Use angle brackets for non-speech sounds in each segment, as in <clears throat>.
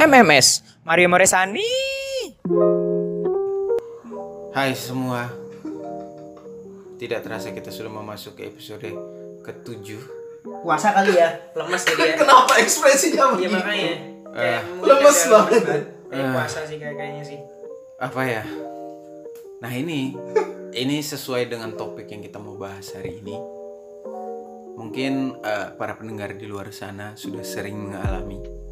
MMS Mario Moresani. Hai semua Tidak terasa kita sudah memasuki episode ketujuh Puasa kali ya, lemes <laughs> jadi ya. Kenapa ekspresinya Iya begini? makanya. Eh. mungkin Lemes banget. Eh, puasa sih kayak kayaknya sih. Apa ya? Nah ini Ini sesuai dengan topik yang kita mau bahas hari ini Mungkin eh, para pendengar di luar sana sudah sering mengalami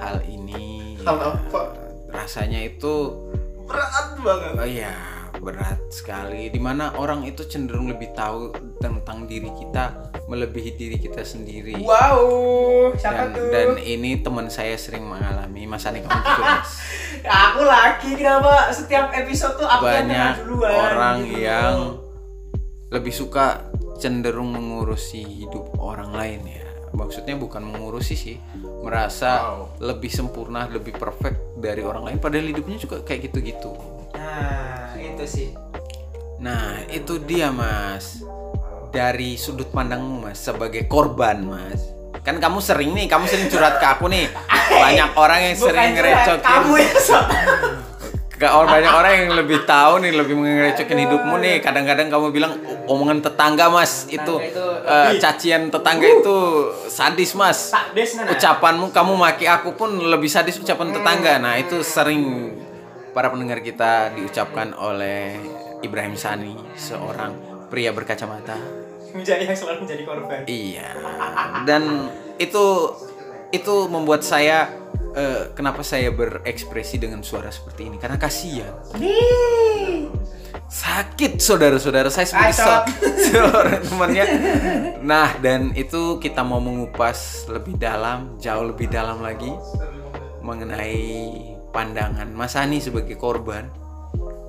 Hal ini Hal apa? Rasanya itu Berat banget. Oh iya, berat sekali. Di mana orang itu cenderung lebih tahu tentang diri kita melebihi diri kita sendiri. Wow, siapa dan, tuh? dan ini teman saya sering mengalami. Mas Ani kamu <laughs> mas. aku lagi kenapa setiap episode tuh aku Banyak duluan. orang gitu. yang lebih suka cenderung mengurusi hidup orang lain ya. Maksudnya bukan mengurusi sih, merasa Wow. lebih sempurna, lebih perfect dari orang lain. Padahal hidupnya juga kayak gitu-gitu. Nah, itu sih. Nah, itu dia, Mas. Dari sudut pandangmu, Mas, sebagai korban, Mas. Kan kamu sering nih, kamu sering curhat ke aku nih. <laughs> Banyak orang yang sering ngerecokin. Kamu ya. <laughs> Gak orang banyak orang yang lebih tahu nih, lebih ngerecokin hidupmu nih. Kadang-kadang kamu bilang omongan tetangga, Mas. Itu, itu eh, lebih. cacian tetangga itu sadis, Mas. Tak des nana. Ucapanmu kamu maki aku pun lebih sadis ucapan tetangga. Nah, itu sering para pendengar kita diucapkan oleh Ibrahim Sani, seorang pria berkacamata. menjadi yang selalu menjadi korban. Iya. Dan itu itu membuat saya eh, kenapa saya berekspresi dengan suara seperti ini karena kasihan. Sakit saudara-saudara saya sebagai Kacau. se- seorang temannya. Nah, dan itu kita mau mengupas lebih dalam, jauh lebih dalam lagi mengenai pandangan Mas Ani sebagai korban.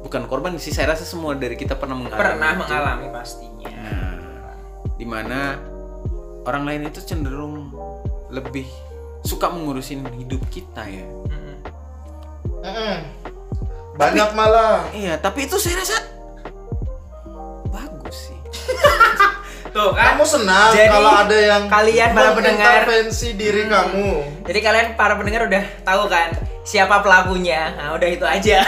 Bukan korban sih, saya rasa semua dari kita pernah mengalami. Pernah itu. mengalami pastinya. Nah, di mana orang lain itu cenderung lebih suka mengurusin hidup kita ya. Mm-mm. Mm-mm. Banyak malah. Iya, tapi itu saya rasa bagus sih. <laughs> Tuh kan. Kamu senang Jadi, kalau ada yang kalian para pendengar- mengintervensi diri kamu. Jadi kalian para pendengar udah tahu kan siapa pelakunya. Nah, udah itu aja.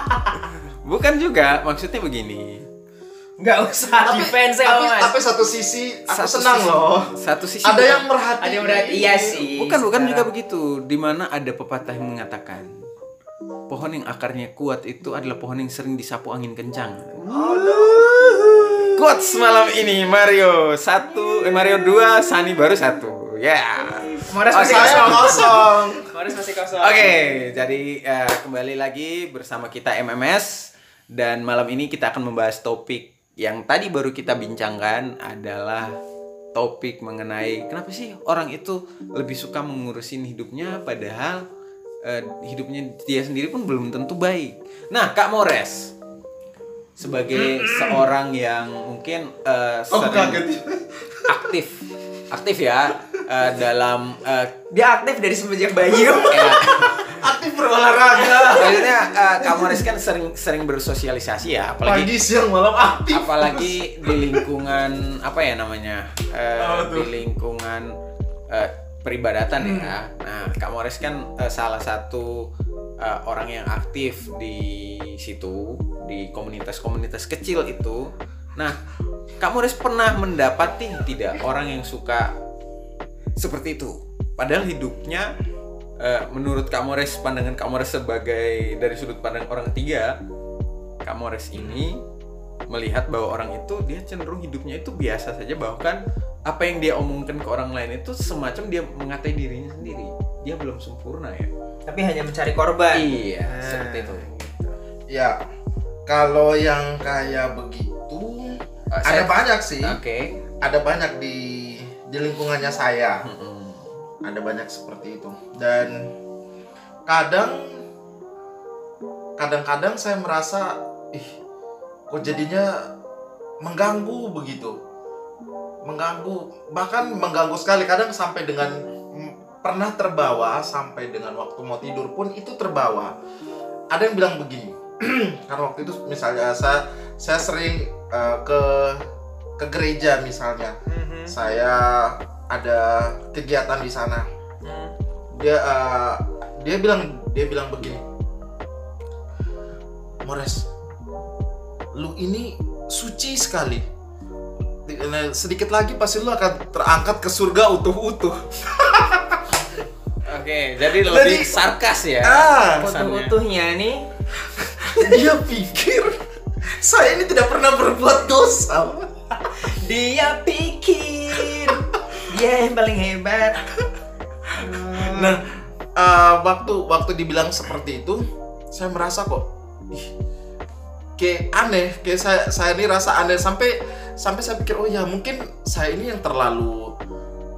<laughs> Bukan juga, maksudnya begini. Nggak usah Tapi, defense ya, tapi, Mas. tapi satu sisi aku Satu senang sisi- loh. Satu sisi Ada yang merhatiin. Ada yang berarti iya sih. bukan bukan juga begitu. Di mana ada pepatah yang mengatakan pohon yang akarnya kuat itu adalah pohon yang sering disapu angin kencang. Quotes malam ini Mario satu, eh, Mario dua, Sani baru satu. Ya. Oh, masih Saya kosong. kosong. Masih kosong. Oke, jadi eh, kembali lagi bersama kita MMS dan malam ini kita akan membahas topik yang tadi baru kita bincangkan adalah topik mengenai kenapa sih orang itu lebih suka mengurusin hidupnya padahal eh, hidupnya dia sendiri pun belum tentu baik. Nah, Kak Mores sebagai seorang yang mungkin eh, Oh, sering aktif aktif ya eh, dalam eh, Dia aktif dari semenjak bayi. ya, <laughs> Aktif berolahraga. Maksudnya uh, Kak Morris kan sering sering bersosialisasi ya, apalagi Pagi siang malam aktif. apalagi di lingkungan apa ya namanya Eh, tuh? di lingkungan eh, peribadatan ya. Nah, Kak Morris kan eh, salah satu eh, orang yang aktif di situ di komunitas-komunitas kecil itu. Nah, Kak Morris pernah mendapati tidak orang yang suka seperti itu? Padahal hidupnya eh, menurut Kak Mores pandangan Kak Mores sebagai dari sudut pandang orang ketiga Kak Mores ini melihat bahwa orang itu dia cenderung hidupnya itu biasa saja bahkan apa yang dia omongkan ke orang lain itu semacam dia mengatai dirinya sendiri dia belum sempurna ya Tapi hanya mencari korban. iya Nah. seperti itu Ya, kalau yang kayak begitu Eh, ada saya- banyak sih. oke Ada banyak di di lingkungannya saya. Mm-mm. Ada banyak seperti itu. Dan kadang kadang-kadang saya merasa ih kok jadinya mengganggu begitu. Mengganggu, bahkan mengganggu sekali kadang sampai dengan mm, pernah terbawa sampai dengan waktu mau tidur pun itu terbawa. Ada yang bilang begini. <clears throat> karena waktu itu misalnya saya saya sering eh, ke ke gereja misalnya Mhm. saya ada kegiatan di sana Hmm. dia eh, dia bilang dia bilang begini Mores lu ini suci sekali Nah, sedikit lagi pasti lu akan terangkat ke surga utuh-utuh Oke, jadi lebih Jadi- sarkas ya. ah. Utuh-utuhnya nih dia pikir saya ini tidak pernah berbuat dosa dia pikir dia yang paling hebat. <laughs> Nah, eh, waktu waktu dibilang seperti itu, saya merasa kok, ih, kayak aneh, kayak saya saya ini rasa aneh sampai sampai saya pikir oh ya mungkin saya ini yang terlalu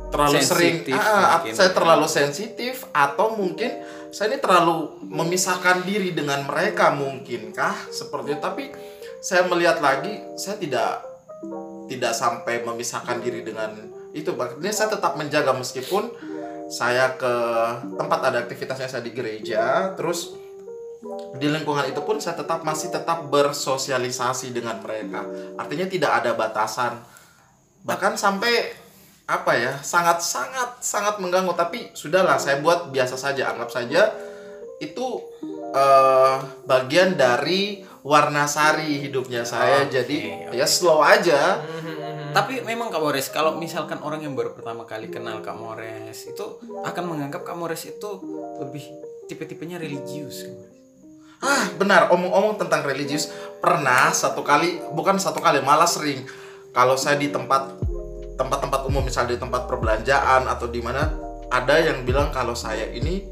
terlalu sering, Sensitif ah, mungkin. saya terlalu sensitif atau mungkin saya ini terlalu memisahkan diri dengan mereka mungkinkah seperti itu. Tapi saya melihat lagi, saya tidak tidak sampai memisahkan diri dengan itu makanya saya tetap menjaga meskipun saya ke tempat ada aktivitasnya saya di gereja terus di lingkungan itu pun saya tetap masih tetap bersosialisasi dengan mereka. Artinya tidak ada batasan. Bahkan sampai apa ya sangat sangat sangat mengganggu. Tapi sudahlah saya buat biasa saja anggap saja itu eh, bagian dari warna sari hidupnya saya. Oke, jadi ya slow aja Tapi memang Kak Mores, kalau misalkan orang yang baru pertama kali kenal Kak Mores itu akan menganggap Kak Mores itu lebih tipe-tipenya religius. Kak Mores. Ah, benar. Omong-omong tentang religius, pernah satu kali, bukan satu kali, malah sering. Kalau saya di tempat tempat-tempat umum, misalnya di tempat perbelanjaan atau di mana, ada yang bilang kalau saya ini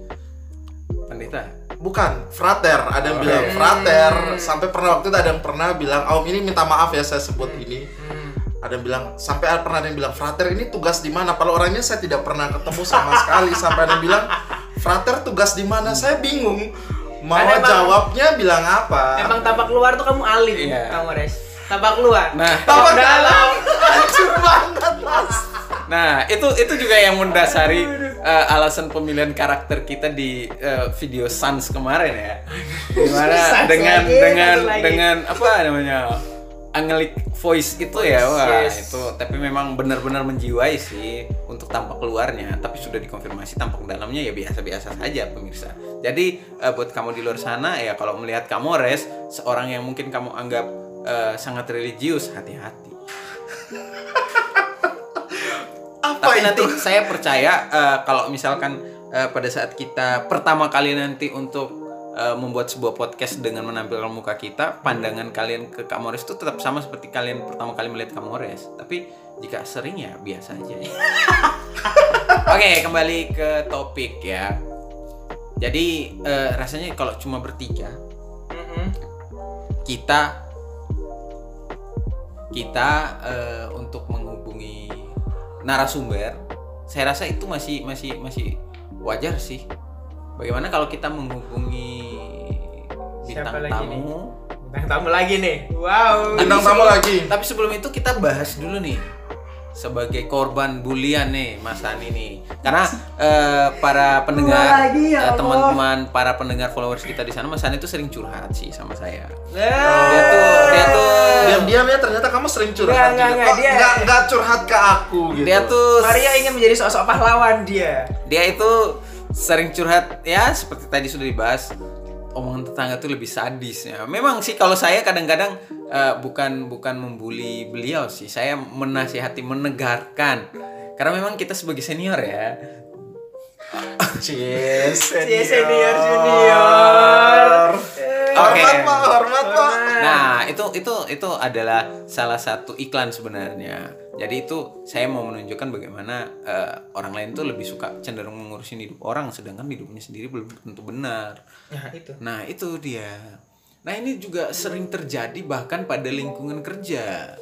Pendeta. bukan frater. Ada yang Oke. bilang frater. Sampai pernah waktu itu ada yang pernah bilang, Om ini minta maaf ya saya sebut ini. Ada yang bilang, sampai ada- pernah ada yang bilang, frater ini tugas di mana? Kalau orangnya saya tidak pernah ketemu sama <laughs> sekali. Sampai ada yang bilang, frater tugas di mana? Saya bingung. Mau emang- jawabnya bilang apa? Emang tampak luar tuh kamu alim, Iya. kamu res. Tampak luar. Nah, Tampak dalam. dalam <laughs> hancur banget mas. nah itu itu juga yang mendasari eh, alasan pemilihan karakter kita di eh, video Sans kemarin ya. Di mana <laughs> Sans dengan lagi, dengan lagi. dengan apa namanya? Angelic voice itu ya, Voice, wah yes. itu tapi memang benar-benar menjiwai sih untuk tampak keluarnya, tapi sudah dikonfirmasi tampak dalamnya ya biasa-biasa saja pemirsa. Jadi eh, buat kamu di luar sana ya kalau melihat kamu res seorang yang mungkin kamu anggap eh, sangat religius, hati-hati. <laughs> Apa Tapi itu? nanti saya percaya eh, kalau misalkan eh, pada saat kita pertama kali nanti untuk eh, membuat sebuah podcast dengan menampilkan muka kita, pandangan kalian ke Kak Mores itu tetap sama seperti kalian pertama kali melihat Kak Mores. Tapi jika sering ya biasa aja. <laughs> Oke, kembali ke topik ya. Jadi eh, rasanya kalau cuma bertiga Mm-mm. kita kita eh, untuk menghubungi narasumber saya rasa itu masih masih masih wajar sih bagaimana kalau kita menghubungi bintang Siapa lagi tamu Bintang tamu lagi nih. Wow. Bintang tamu lagi. tapi sebelum itu kita bahas dulu nih sebagai korban bulian nih Mas Ani nih karena eh, para pendengar ya eh, teman-teman para pendengar followers kita di sana Mas Ani tuh sering curhat sih sama saya Eh, dia tuh dia tuh Diam-diam ya ternyata kamu sering curhat Nggak, juga. nggak, nggak, Kok dia- nggak nggak curhat ke aku gitu. dia tuh Maria ingin menjadi sosok pahlawan dia. dia itu sering curhat ya seperti tadi sudah dibahas omongan tetangga tuh lebih sadis ya. Memang sih kalau saya kadang-kadang eh, bukan bukan membuli beliau sih, saya menasihati, menegarkan. Karena memang kita sebagai senior ya. Cheers, <laughs> Cie, senior, junior. Eh, Oke. Hormat pak, hormat pak. Nah, itu itu adalah salah satu iklan sebenarnya. Jadi itu saya mau menunjukkan bagaimana eh, orang lain tuh lebih suka cenderung mengurusin hidup orang sedangkan hidupnya sendiri belum tentu benar. Nah, itu. Nah itu dia. Nah ini juga sering terjadi bahkan pada lingkungan kerja,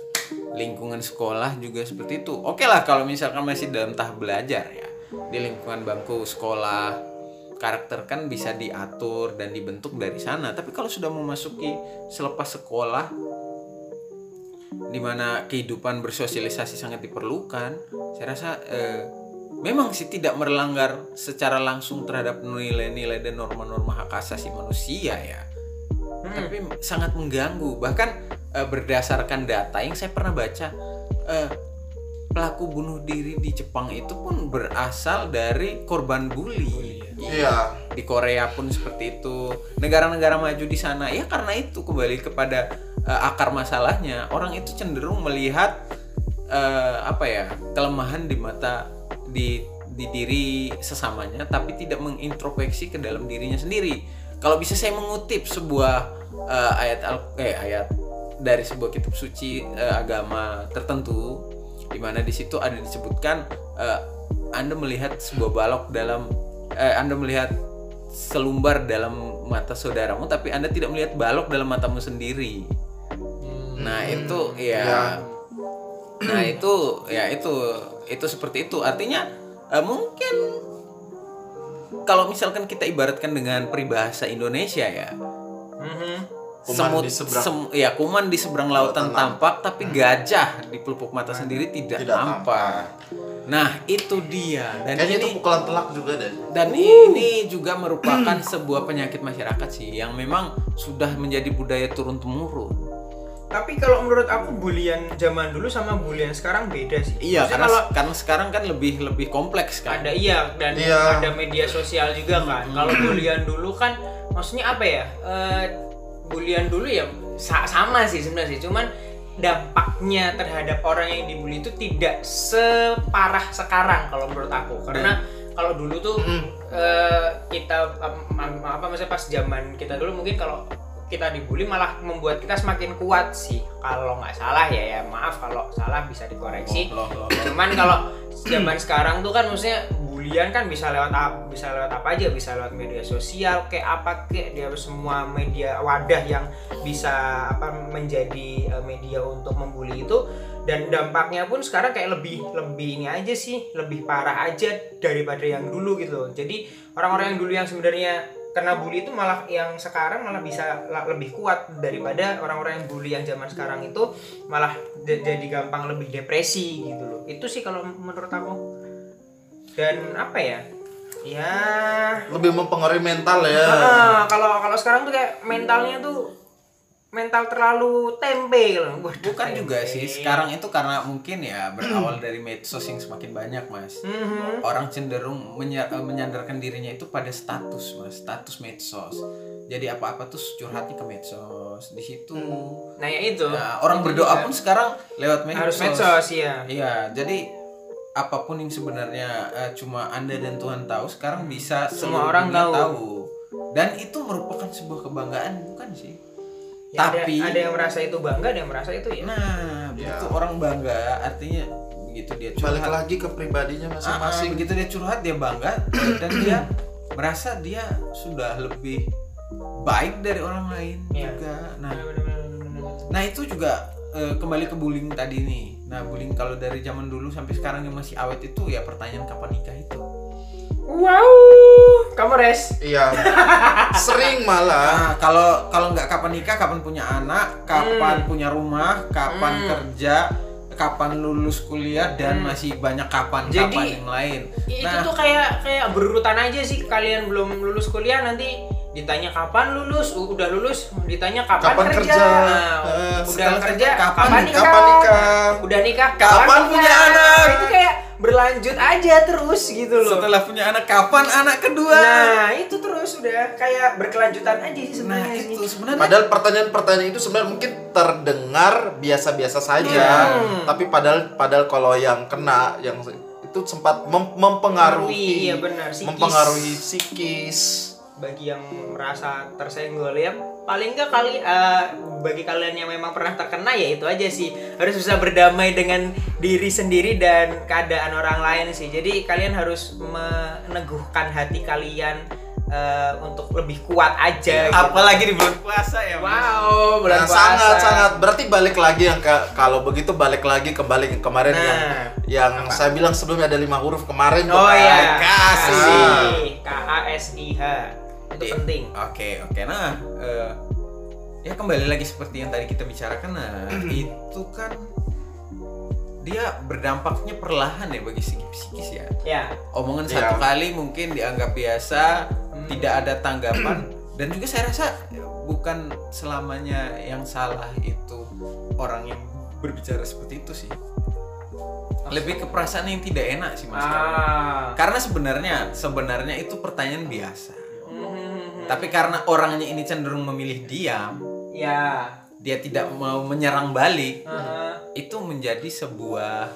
lingkungan sekolah juga seperti itu. Oke lah kalau misalkan masih dalam tahap belajar ya, di lingkungan bangku sekolah, karakter kan bisa diatur dan dibentuk dari sana. Tapi kalau sudah memasuki selepas sekolah, di mana kehidupan bersosialisasi sangat diperlukan, saya rasa eh, memang sih tidak melanggar secara langsung terhadap nilai-nilai dan norma-norma hak asasi manusia ya, tapi sangat mengganggu. Bahkan eh, berdasarkan data yang saya pernah baca, eh, pelaku bunuh diri di Jepang itu pun berasal dari korban bully. Iya. di Korea pun seperti itu. Negara-negara maju di sana ya karena itu kembali kepada eh, akar masalahnya. Orang itu cenderung melihat eh, apa ya kelemahan di mata di di diri sesamanya tapi tidak mengintrospeksi ke dalam dirinya sendiri. Kalau bisa saya mengutip sebuah eh, ayat al eh ayat dari sebuah kitab suci eh, agama tertentu di mana di situ ada disebutkan eh, anda melihat sebuah balok dalam eh, Anda melihat selumbar dalam mata saudaramu tapi Anda tidak melihat balok dalam matamu sendiri. Nah, itu ya Ya. Nah, itu ya itu itu seperti itu. Artinya eh, mungkin kalau misalkan kita ibaratkan dengan peribahasa Indonesia ya, Mhm. Kuman di seberang- sem- ya kuman di seberang lautan tampak tapi gajah di pelupuk mata sendiri tidak, Tidak nampak. Nah, itu dia. Dan Kayaknya ini itu pukulan telak juga deh. dan ini juga merupakan <clears throat> sebuah penyakit masyarakat sih yang memang sudah menjadi budaya turun temurun. Tapi kalau menurut aku bulian zaman dulu sama bulian sekarang beda sih. Iya, Maksudnya karena kalau karena sekarang kan lebih lebih kompleks kan. ada iya dan Iya. ada media sosial juga kan. Kalau bulian dulu kan maksudnya apa ya? Eh bulian dulu ya sa- sama sih sebenarnya sih, cuman dampaknya terhadap orang yang dibully itu tidak separah sekarang kalau menurut aku. Karena kalau dulu tuh eh, kita em, em, apa maksudnya pas zaman kita dulu mungkin kalau kita dibully malah membuat kita semakin kuat sih kalau nggak salah ya ya maaf kalau salah bisa dikoreksi Loh, loh, loh. cuman kalau zaman sekarang tuh kan maksudnya bulian kan bisa lewat bisa lewat apa aja bisa lewat media sosial kayak apa kayak dia semua media wadah yang bisa apa menjadi eh, media untuk membuli itu. Dan dampaknya pun sekarang kayak lebih lebih ini aja sih lebih parah aja daripada yang dulu gitu loh. jadi orang-orang yang dulu yang sebenarnya kena bully itu malah yang sekarang malah bisa lebih kuat daripada orang-orang yang bully yang zaman sekarang itu malah jadi gampang lebih depresi gitu loh. Itu sih kalau menurut aku dan apa ya ya Lebih mempengaruhi mental ya. ah, kalau kalau sekarang tuh kayak mentalnya tuh mental terlalu tempe loh Bukan juga tempe. sih. Sekarang itu karena mungkin ya berawal dari medsos yang semakin banyak, Mas. Mhm. Orang cenderung menya- eh, menyandarkan dirinya itu pada status, Mas. Status medsos. Jadi apa-apa tuh curhatnya ke medsos. Di situ. nah ya itu Nah, orang Itu berdoa juga. pun sekarang lewat medsos. harus medsos ya Iya, jadi apa pun yang sebenarnya eh, cuma Anda dan Tuhan tahu, sekarang bisa Semua orang dunia tahu. Dan itu merupakan sebuah kebanggaan, bukan sih? Ya, Tapi ada, ada yang merasa itu bangga ada yang merasa itu ya nah, Ya. begitu orang bangga, artinya begitu dia Balik curhat, lagi ke pribadinya Ah, ah, masing-masing. begitu dia curhat dia bangga <clears throat> dan dia merasa dia sudah lebih baik dari orang lain Iya. juga. Nah, Bener-bener. Nah itu juga eh, kembali ke bullying tadi nih. Nah bullying kalau dari zaman dulu sampai sekarang yang masih awet itu ya pertanyaan kapan nikah itu. wow kamu res Iya. Sering malah. Nah kalau kalau nggak kapan nikah, kapan punya anak, kapan punya rumah, kapan Hmm. kerja, kapan lulus kuliah dan masih banyak kapan Jadi, kapan yang lain. itu Nah tuh kayak kayak berurutan aja sih kalian belum lulus kuliah nanti ditanya kapan lulus U- udah lulus ditanya kapan, Kapan kerja, kerja? Nah, Eh, udah setelah kerja kerja, kapan, kapan nikah kapan nikah? udah nikah Kapan punya anak? itu kayak berlanjut aja terus gitu loh setelah punya anak, kapan anak kedua? nah itu terus udah kayak berkelanjutan aja sih Nah, sebenarnya sih. itu sebenarnya Padahal pertanyaan-pertanyaan itu sebenarnya mungkin terdengar biasa-biasa saja, Hmm. tapi padahal padahal kalau yang kena yang itu sempat mem- mempengaruhi, Iya, benar, psikis. mempengaruhi psikis. Bagi yang merasa tersenggol ya paling nggak kali eh, bagi kalian yang memang pernah terkena ya itu aja sih harus bisa berdamai dengan diri sendiri dan keadaan orang lain sih jadi kalian harus meneguhkan hati kalian eh, untuk lebih kuat aja gitu. apalagi di bulan puasa ya. Mas. wow bulan Nah, puasa sangat sangat berarti balik lagi yang ke, kalau begitu balik lagi kembali ke kemarin Nah. yang yang saya bilang sebelumnya ada lima huruf kemarin oh kan. ya kasih. K A S I H itu Iya. penting Oke oke nah eh, ya kembali lagi seperti yang tadi kita bicarakan nah <clears throat> itu kan dia berdampaknya perlahan ya bagi segi psikis ya ya omongan Iya. satu kali mungkin dianggap biasa tidak ada tanggapan <clears throat> dan juga saya rasa bukan selamanya yang salah itu orang yang berbicara seperti itu sih lebih ke perasaan yang tidak enak sih mas Ah. karena sebenarnya sebenarnya itu pertanyaan biasa. Tapi karena orangnya ini cenderung memilih diam ya. dia tidak mau menyerang balik Heeh. itu menjadi sebuah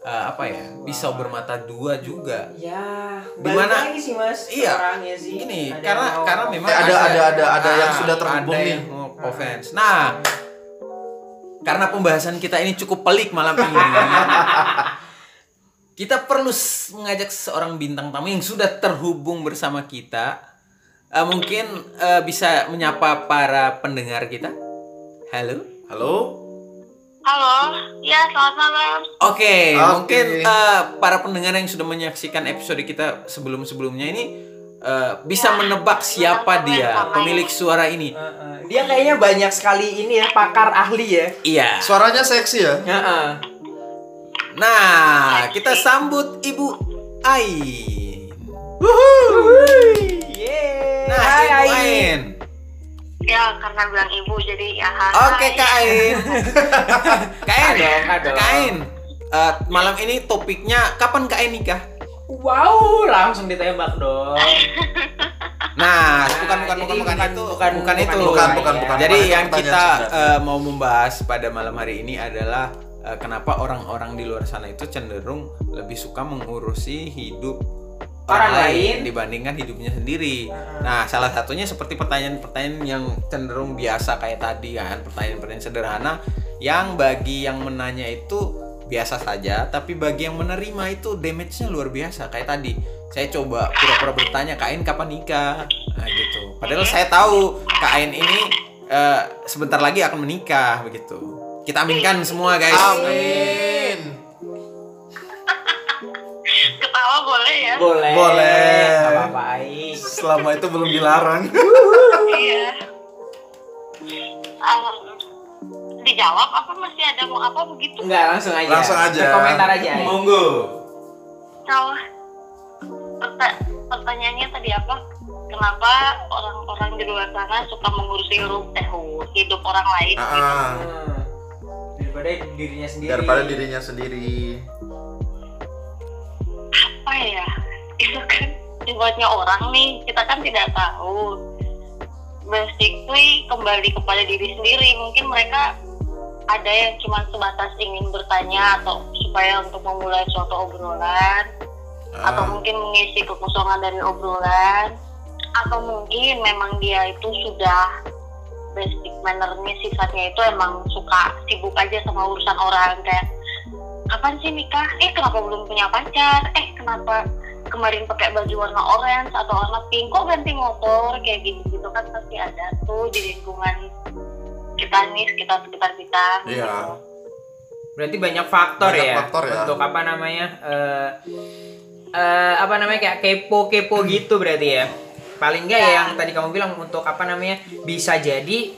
eh, apa ya pisau bermata dua juga Ya, Dimana- balik lagi sih mas Iya. orangnya sih. ini Ada karena yang mau- karena memang Eh, ada- ada- ada- ada yang Ah, sudah terhubung ada nih. yang mau offense. nah karena pembahasan kita ini cukup pelik malam ini kita perlu mengajak seorang bintang tamu yang sudah terhubung bersama kita Eh, mungkin eh, bisa menyapa para pendengar kita halo Halo? Halo, ya selamat malam. Oke, Oke. mungkin eh, para pendengar yang sudah menyaksikan episode kita sebelum-sebelumnya ini eh, bisa Ya, menebak siapa benar-benar dia pemilik suara ini. Heeh. Dia kayaknya banyak sekali ini ya pakar ahli ya. Iya. Suaranya seksi ya? Heeh. Nah, kita sambut Ibu Ain. Yeay. Nah, Hai, Ibu Ain. Ain. Ya karena bilang ibu jadi ya. Oke, Kak Ain. <laughs> Kak Ain. Kak Ain. eh, malam ini topiknya kapan Kak Ain nikah? Wow, langsung ditembak dong. <laughs> Nah, bukan bukan jadi bukan bukan bukan- itu, bukan- bukan itu. bukan, bukan, bukan. Jadi Bukan yang kita eh, mau membahas pada malam hari ini adalah eh, kenapa orang-orang di luar sana itu cenderung lebih suka mengurusi hidup Orang lain. dibandingkan hidupnya sendiri. Heeh. Nah, salah satunya seperti pertanyaan-pertanyaan yang cenderung biasa kayak tadi kan, pertanyaan-pertanyaan sederhana yang bagi yang menanya itu biasa saja, tapi bagi yang menerima itu damage-nya luar biasa kayak tadi. Saya coba pura-pura bertanya, Kak Ain kapan nikah? Nah, gitu. Padahal saya tahu Kak Ain ini eh, sebentar lagi akan menikah begitu. Kita aminkan semua, guys. Amin. Ketawa ya? Boleh. Boleh. Gak apa-apa, Ain. Selama itu belum dilarang. Iya. Um, dijawab apa masih ada mau apa begitu? Enggak, langsung aja. Langsung aja. Komentar aja. Monggo. Kalau perta- pertanyaannya tadi apa? Kenapa orang-orang di luar sana suka mengurusi hidup eh hidup orang lain? Ah, gitu? Daripada dirinya sendiri. Daripada dirinya sendiri. Sifatnya orang nih, kita kan tidak tahu. Basically kembali kepada diri sendiri. Mungkin mereka ada yang cuma sebatas ingin bertanya atau supaya untuk memulai suatu obrolan atau Ah. mungkin mengisi kekosongan dari obrolan atau mungkin memang dia itu sudah basic mannernya sifatnya itu emang suka sibuk aja sama urusan orang kayak kapan sih nikah eh kenapa belum punya pacar eh kenapa kemarin pakai baju warna orange atau warna pink kok ganti motor kayak gitu gitu kan pasti ada tuh di lingkungan kita nih sekitar sekitar kita Iya. Berarti banyak faktor Banyak ya. faktor ya. Untuk apa namanya? eh eh, apa namanya kayak kepo-kepo gitu berarti ya. Paling enggak ya yang tadi kamu bilang untuk apa namanya? Bisa jadi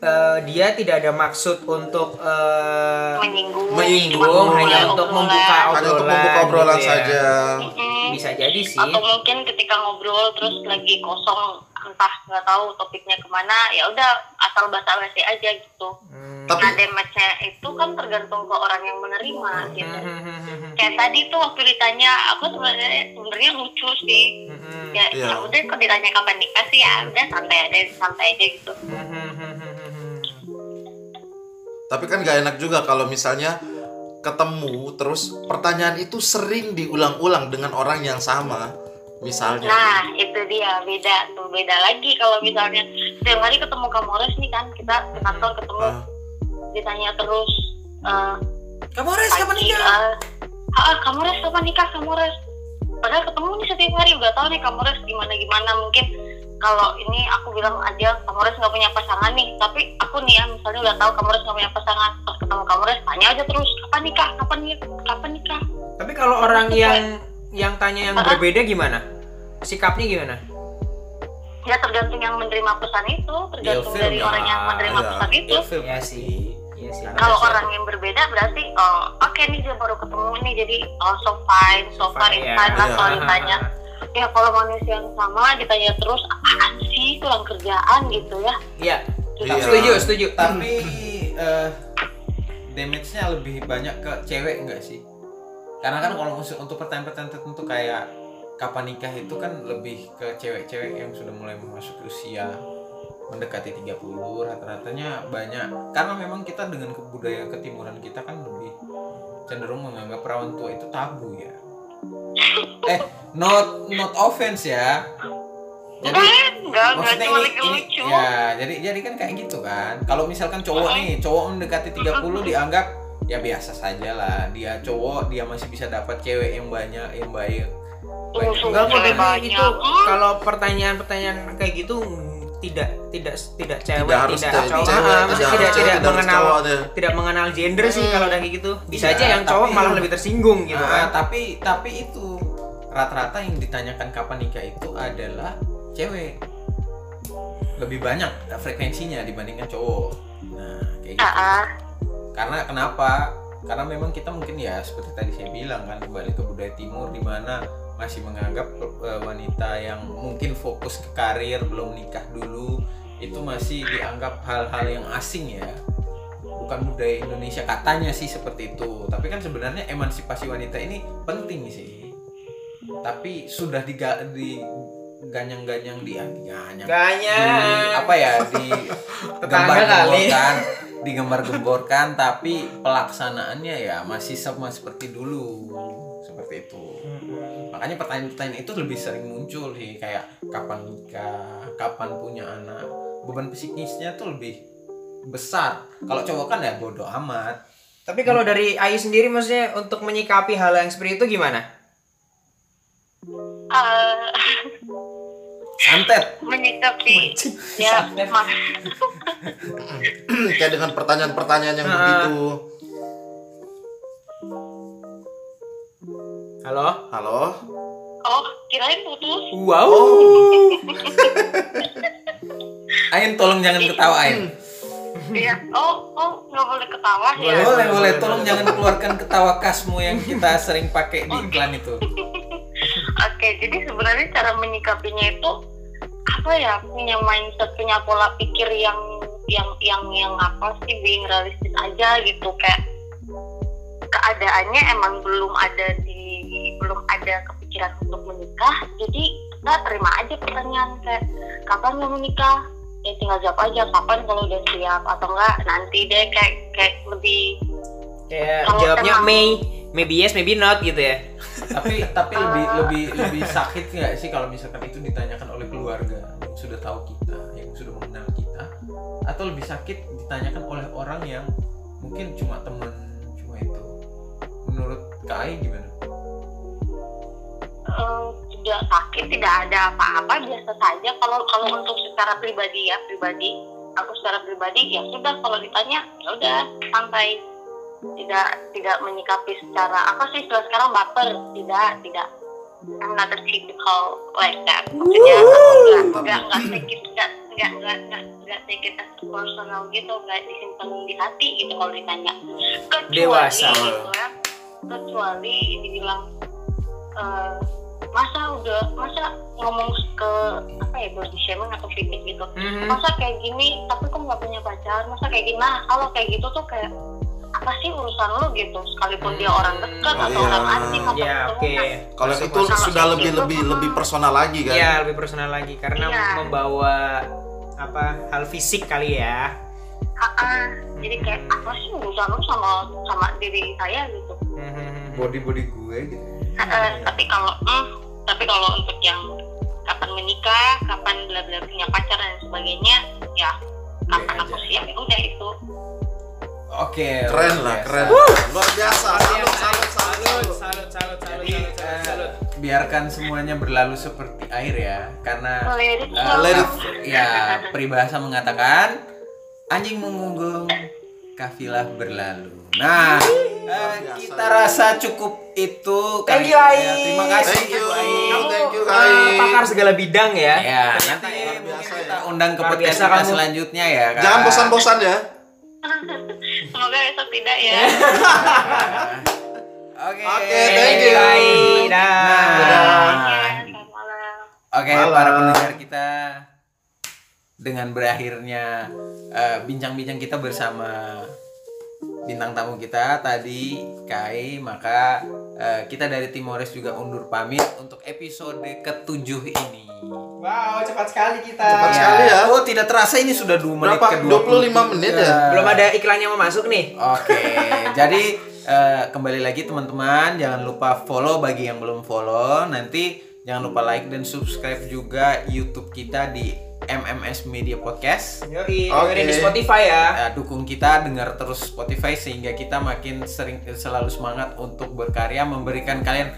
eh, dia tidak ada maksud untuk eh, menyinggung Menyinggung, hanya untuk obrolan. membuka Hanya untuk Obrolan membuka obrolan gitu ya. saja. Mm-mm. bisa jadi sih. atau mungkin ketika ngobrol terus lagi kosong entah nggak tahu topiknya ke mana ya udah asal basa basi aja gitu Hmm. Tapi- nah damage-nya itu kan tergantung ke orang yang menerima gitu Hmm. kayak tadi tuh waktu ditanya aku sebenarnya sebenarnya lucu sih Hmm. ya Iya. ya udah kok ditanya kapan nikah sih ya udah santai aja santai aja gitu Hmm. Tapi kan gak enak juga kalau misalnya ketemu terus pertanyaan itu sering diulang-ulang dengan orang yang sama. Misalnya. nah itu dia beda tuh beda lagi kalau misalnya setiap hari ketemu Kamores nih kan kita ke kantor ketemu Ah, ditanya terus eh, Kamu res kapan pagi, nikah? eh, ah, kamu res kapan nikah kamu res padahal ketemu nih setiap hari udah tahu nih kamu res gimana gimana mungkin kalau ini aku bilang aja kamu res nggak punya pasangan nih tapi aku nih ya misalnya udah tahu kamu res nggak punya pasangan pas ketemu kamu res tanya aja terus kapan nikah kapan nikah kapan nikah Tapi kalau orang yang yang tanya yang berbeda gimana? Sikapnya gimana? ya tergantung yang menerima pesan itu tergantung Ilfil dari ya. orang yang menerima Iya. pesan itu Iya pasti. sih. Iya sih. kalau orang yang berbeda berarti oh oke nih dia baru ketemu nih jadi oh so fine so far is Fine, fine lah iya. kalau ditanya ya kalau manusia yang sama ditanya terus apaan sih kurang kerjaan gitu ya Iya. Iya. Setuju, setuju. Tapi eh damage-nya lebih banyak ke cewek enggak sih? karena kan kalau untuk pertanyaan-pertanyaan tertentu kayak kapan nikah itu kan lebih ke cewek-cewek yang sudah mulai memasuki usia mendekati 30 rata-ratanya banyak karena memang kita dengan kebudayaan ketimuran kita kan lebih cenderung menganggap perawan tua itu tabu ya eh not not offense ya jadi enggak enggak enggak maksudnya cuma ini, ini lucu ya jadi jadi kan kayak gitu kan kalau misalkan cowok nih cowok mendekati 30 <laughs> dianggap ya biasa saja lah dia cowok dia masih bisa dapat cewek yang banyak yang baik Tuh, Banyak. Enggak kok Cewek tapi banyak. itu Hmm. kalau pertanyaan-pertanyaan kayak gitu mm, tidak tidak tidak cewek tidak harus tidak cewek, cowok cewek, ah, tidak tidak tidak cewek, harus mengenal cowok deh. tidak mengenal gender sih Hmm. kalau udah kayak gitu bisa Iya, aja yang cowok tapi- malah lebih tersinggung gitu Nah, kan tapi tapi itu rata-rata yang ditanyakan kapan nikah itu adalah cewek lebih banyak frekuensinya dibandingkan cowok nah kayak gitu Ah, ah. karena kenapa karena memang kita mungkin ya seperti tadi saya bilang kan kembali ke budaya timur di mana masih menganggap eh, wanita yang mungkin fokus ke karir belum nikah dulu itu masih dianggap hal-hal yang asing ya. Bukan budaya Indonesia katanya sih seperti itu. Tapi kan sebenarnya emansipasi wanita ini penting sih. Tapi sudah diga, di ganyang-ganyang di ganyang apa ya di <laughs> gembar-gemborkan digembar-gemborkan tapi pelaksanaannya ya masih sama seperti dulu. Seperti itu makanya pertanyaan-pertanyaan itu lebih sering muncul sih kayak kapan nikah kapan punya anak. Beban psikisnya tuh lebih besar. Kalau cowok kan ya bodoh amat. Tapi kalau dari Ayu sendiri maksudnya untuk menyikapi hal yang seperti itu gimana? Eh, santet. menyikapi. Ya <laughs> mak kayak dengan pertanyaan-pertanyaan yang Ah. begitu Halo? halo oh kirain putus Wow. <laughs> Ain tolong jangan ketawa Ain Iya. Oh, oh, nggak boleh ketawa ya. boleh boleh boleh tolong jangan keluarkan ketawa kasmu yang kita <laughs> sering pakai di iklan itu <laughs> Oke, jadi sebenarnya cara menyikapinya itu apa ya? Punya mindset, punya pola pikir yang yang yang yang apa sih being realistis aja gitu kayak keadaannya emang belum ada di belum ada kepikiran untuk menikah jadi kita terima aja pertanyaan kayak kapan mau menikah? Ya tinggal jawab aja kapan kalau udah siap? Atau enggak nanti deh kayak kayak lebih Kayak Kalau jawabnya emang- may, maybe yes, maybe not gitu ya. tapi tapi lebih lebih lebih sakit nggak sih kalau misalkan itu ditanyakan oleh keluarga yang sudah tahu kita yang sudah mengenal kita? Atau lebih sakit ditanyakan oleh orang yang mungkin cuma teman cuma itu? Menurut Kai gimana Eh, tidak sakit tidak ada apa-apa biasa saja. Kalau kalau untuk secara pribadi ya pribadi aku secara pribadi ya sudah. Kalau ditanya ya udah santai. Tidak tidak menyikapi secara apa sih istilah sekarang baper. Tidak tidak. I'm not a typical like that. Maksudnya nggak nggak nggak take it nggak nggak nggak nggak nggak take it as personal gitu nggak disimpan di hati gitu kalau ditanya. Kecuali Dewasa. gitu ya kecuali dibilang eh, masa udah masa ngomong ke apa ya body shaming atau fitting gitu Mhm. masa kayak gini tapi kok nggak punya pacar masa kayak gini nah kalau kayak gitu tuh kayak apa sih urusan lu gitu sekalipun dia orang dekat Oh, atau iya. orang asing atau Ya, oke. nah, kalau itu sudah lebih itu, lebih hmm. lebih personal lagi kan Iya, lebih personal lagi karena Iya. membawa apa hal fisik kali ya. ah, ah. jadi kayak apa sih urusan lu sama sama diri saya gitu Mhm. body body gue gitu Ah. tapi kalau hmm, tapi kalau untuk yang kapan menikah kapan bla bla punya pacar dan sebagainya ya kapan Oke aku aja. siap ya udah itu oke keren luar lah keren. Luar biasa salut salut salut salut salut, salut, jadi eh, biarkan semuanya berlalu seperti air ya karena Eh, it ya peribahasa mengatakan anjing mengunggung kafilah berlalu. Nah eh, biasa. kita rasa cukup itu Thank you, Ai. ya, terima kasih Thank you. Ai. Thank you, Hai. pakar segala bidang ya. ya nanti biasa kita ya. undang ke podcast biasa kita kamu. selanjutnya ya Kak. jangan bosan-bosan ya semoga besok tidak ya <laughs> oke Oke, thank you. Dah. Nah. Selamat malam. Oke, para pendengar kita dengan berakhirnya eh, bincang-bincang kita bersama bintang tamu kita tadi Kai, maka eh, kita dari Timores juga undur pamit untuk episode ketujuh ini. Wow, cepat sekali kita. Cepat sekali ya. Oh, tidak terasa ini sudah 2 menit Berapa? ke 25 menit ya? Belum ada iklan yang mau masuk nih. Oke, jadi eh, kembali lagi teman-teman, jangan lupa follow bagi yang belum follow. Nanti jangan lupa like dan subscribe juga YouTube kita di MMS Media Podcast. Yoi, Oke. dengerin di Spotify ya. Eh, dukung kita dengar terus Spotify sehingga kita makin sering selalu semangat untuk berkarya memberikan kalian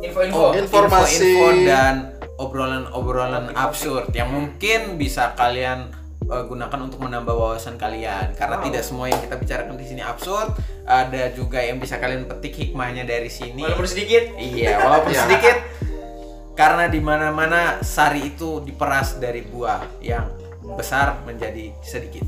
Info-info. oh, Informasi. info-info dan obrolan-obrolan absurd yang mungkin bisa kalian eh, gunakan untuk menambah wawasan kalian karena Wow. tidak semua yang kita bicarakan di sini absurd ada juga yang bisa kalian petik hikmahnya dari sini Walaupun sedikit. iya walaupun Iya. <laughs> sedikit karena di mana-mana sari itu diperas dari buah yang besar menjadi sedikit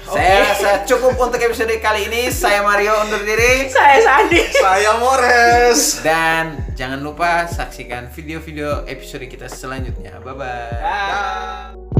saya rasa cukup untuk episode kali ini saya Mario undur diri Saya Sandi. Saya Mores. dan jangan lupa saksikan video-video episode kita selanjutnya. Bye bye. Dah.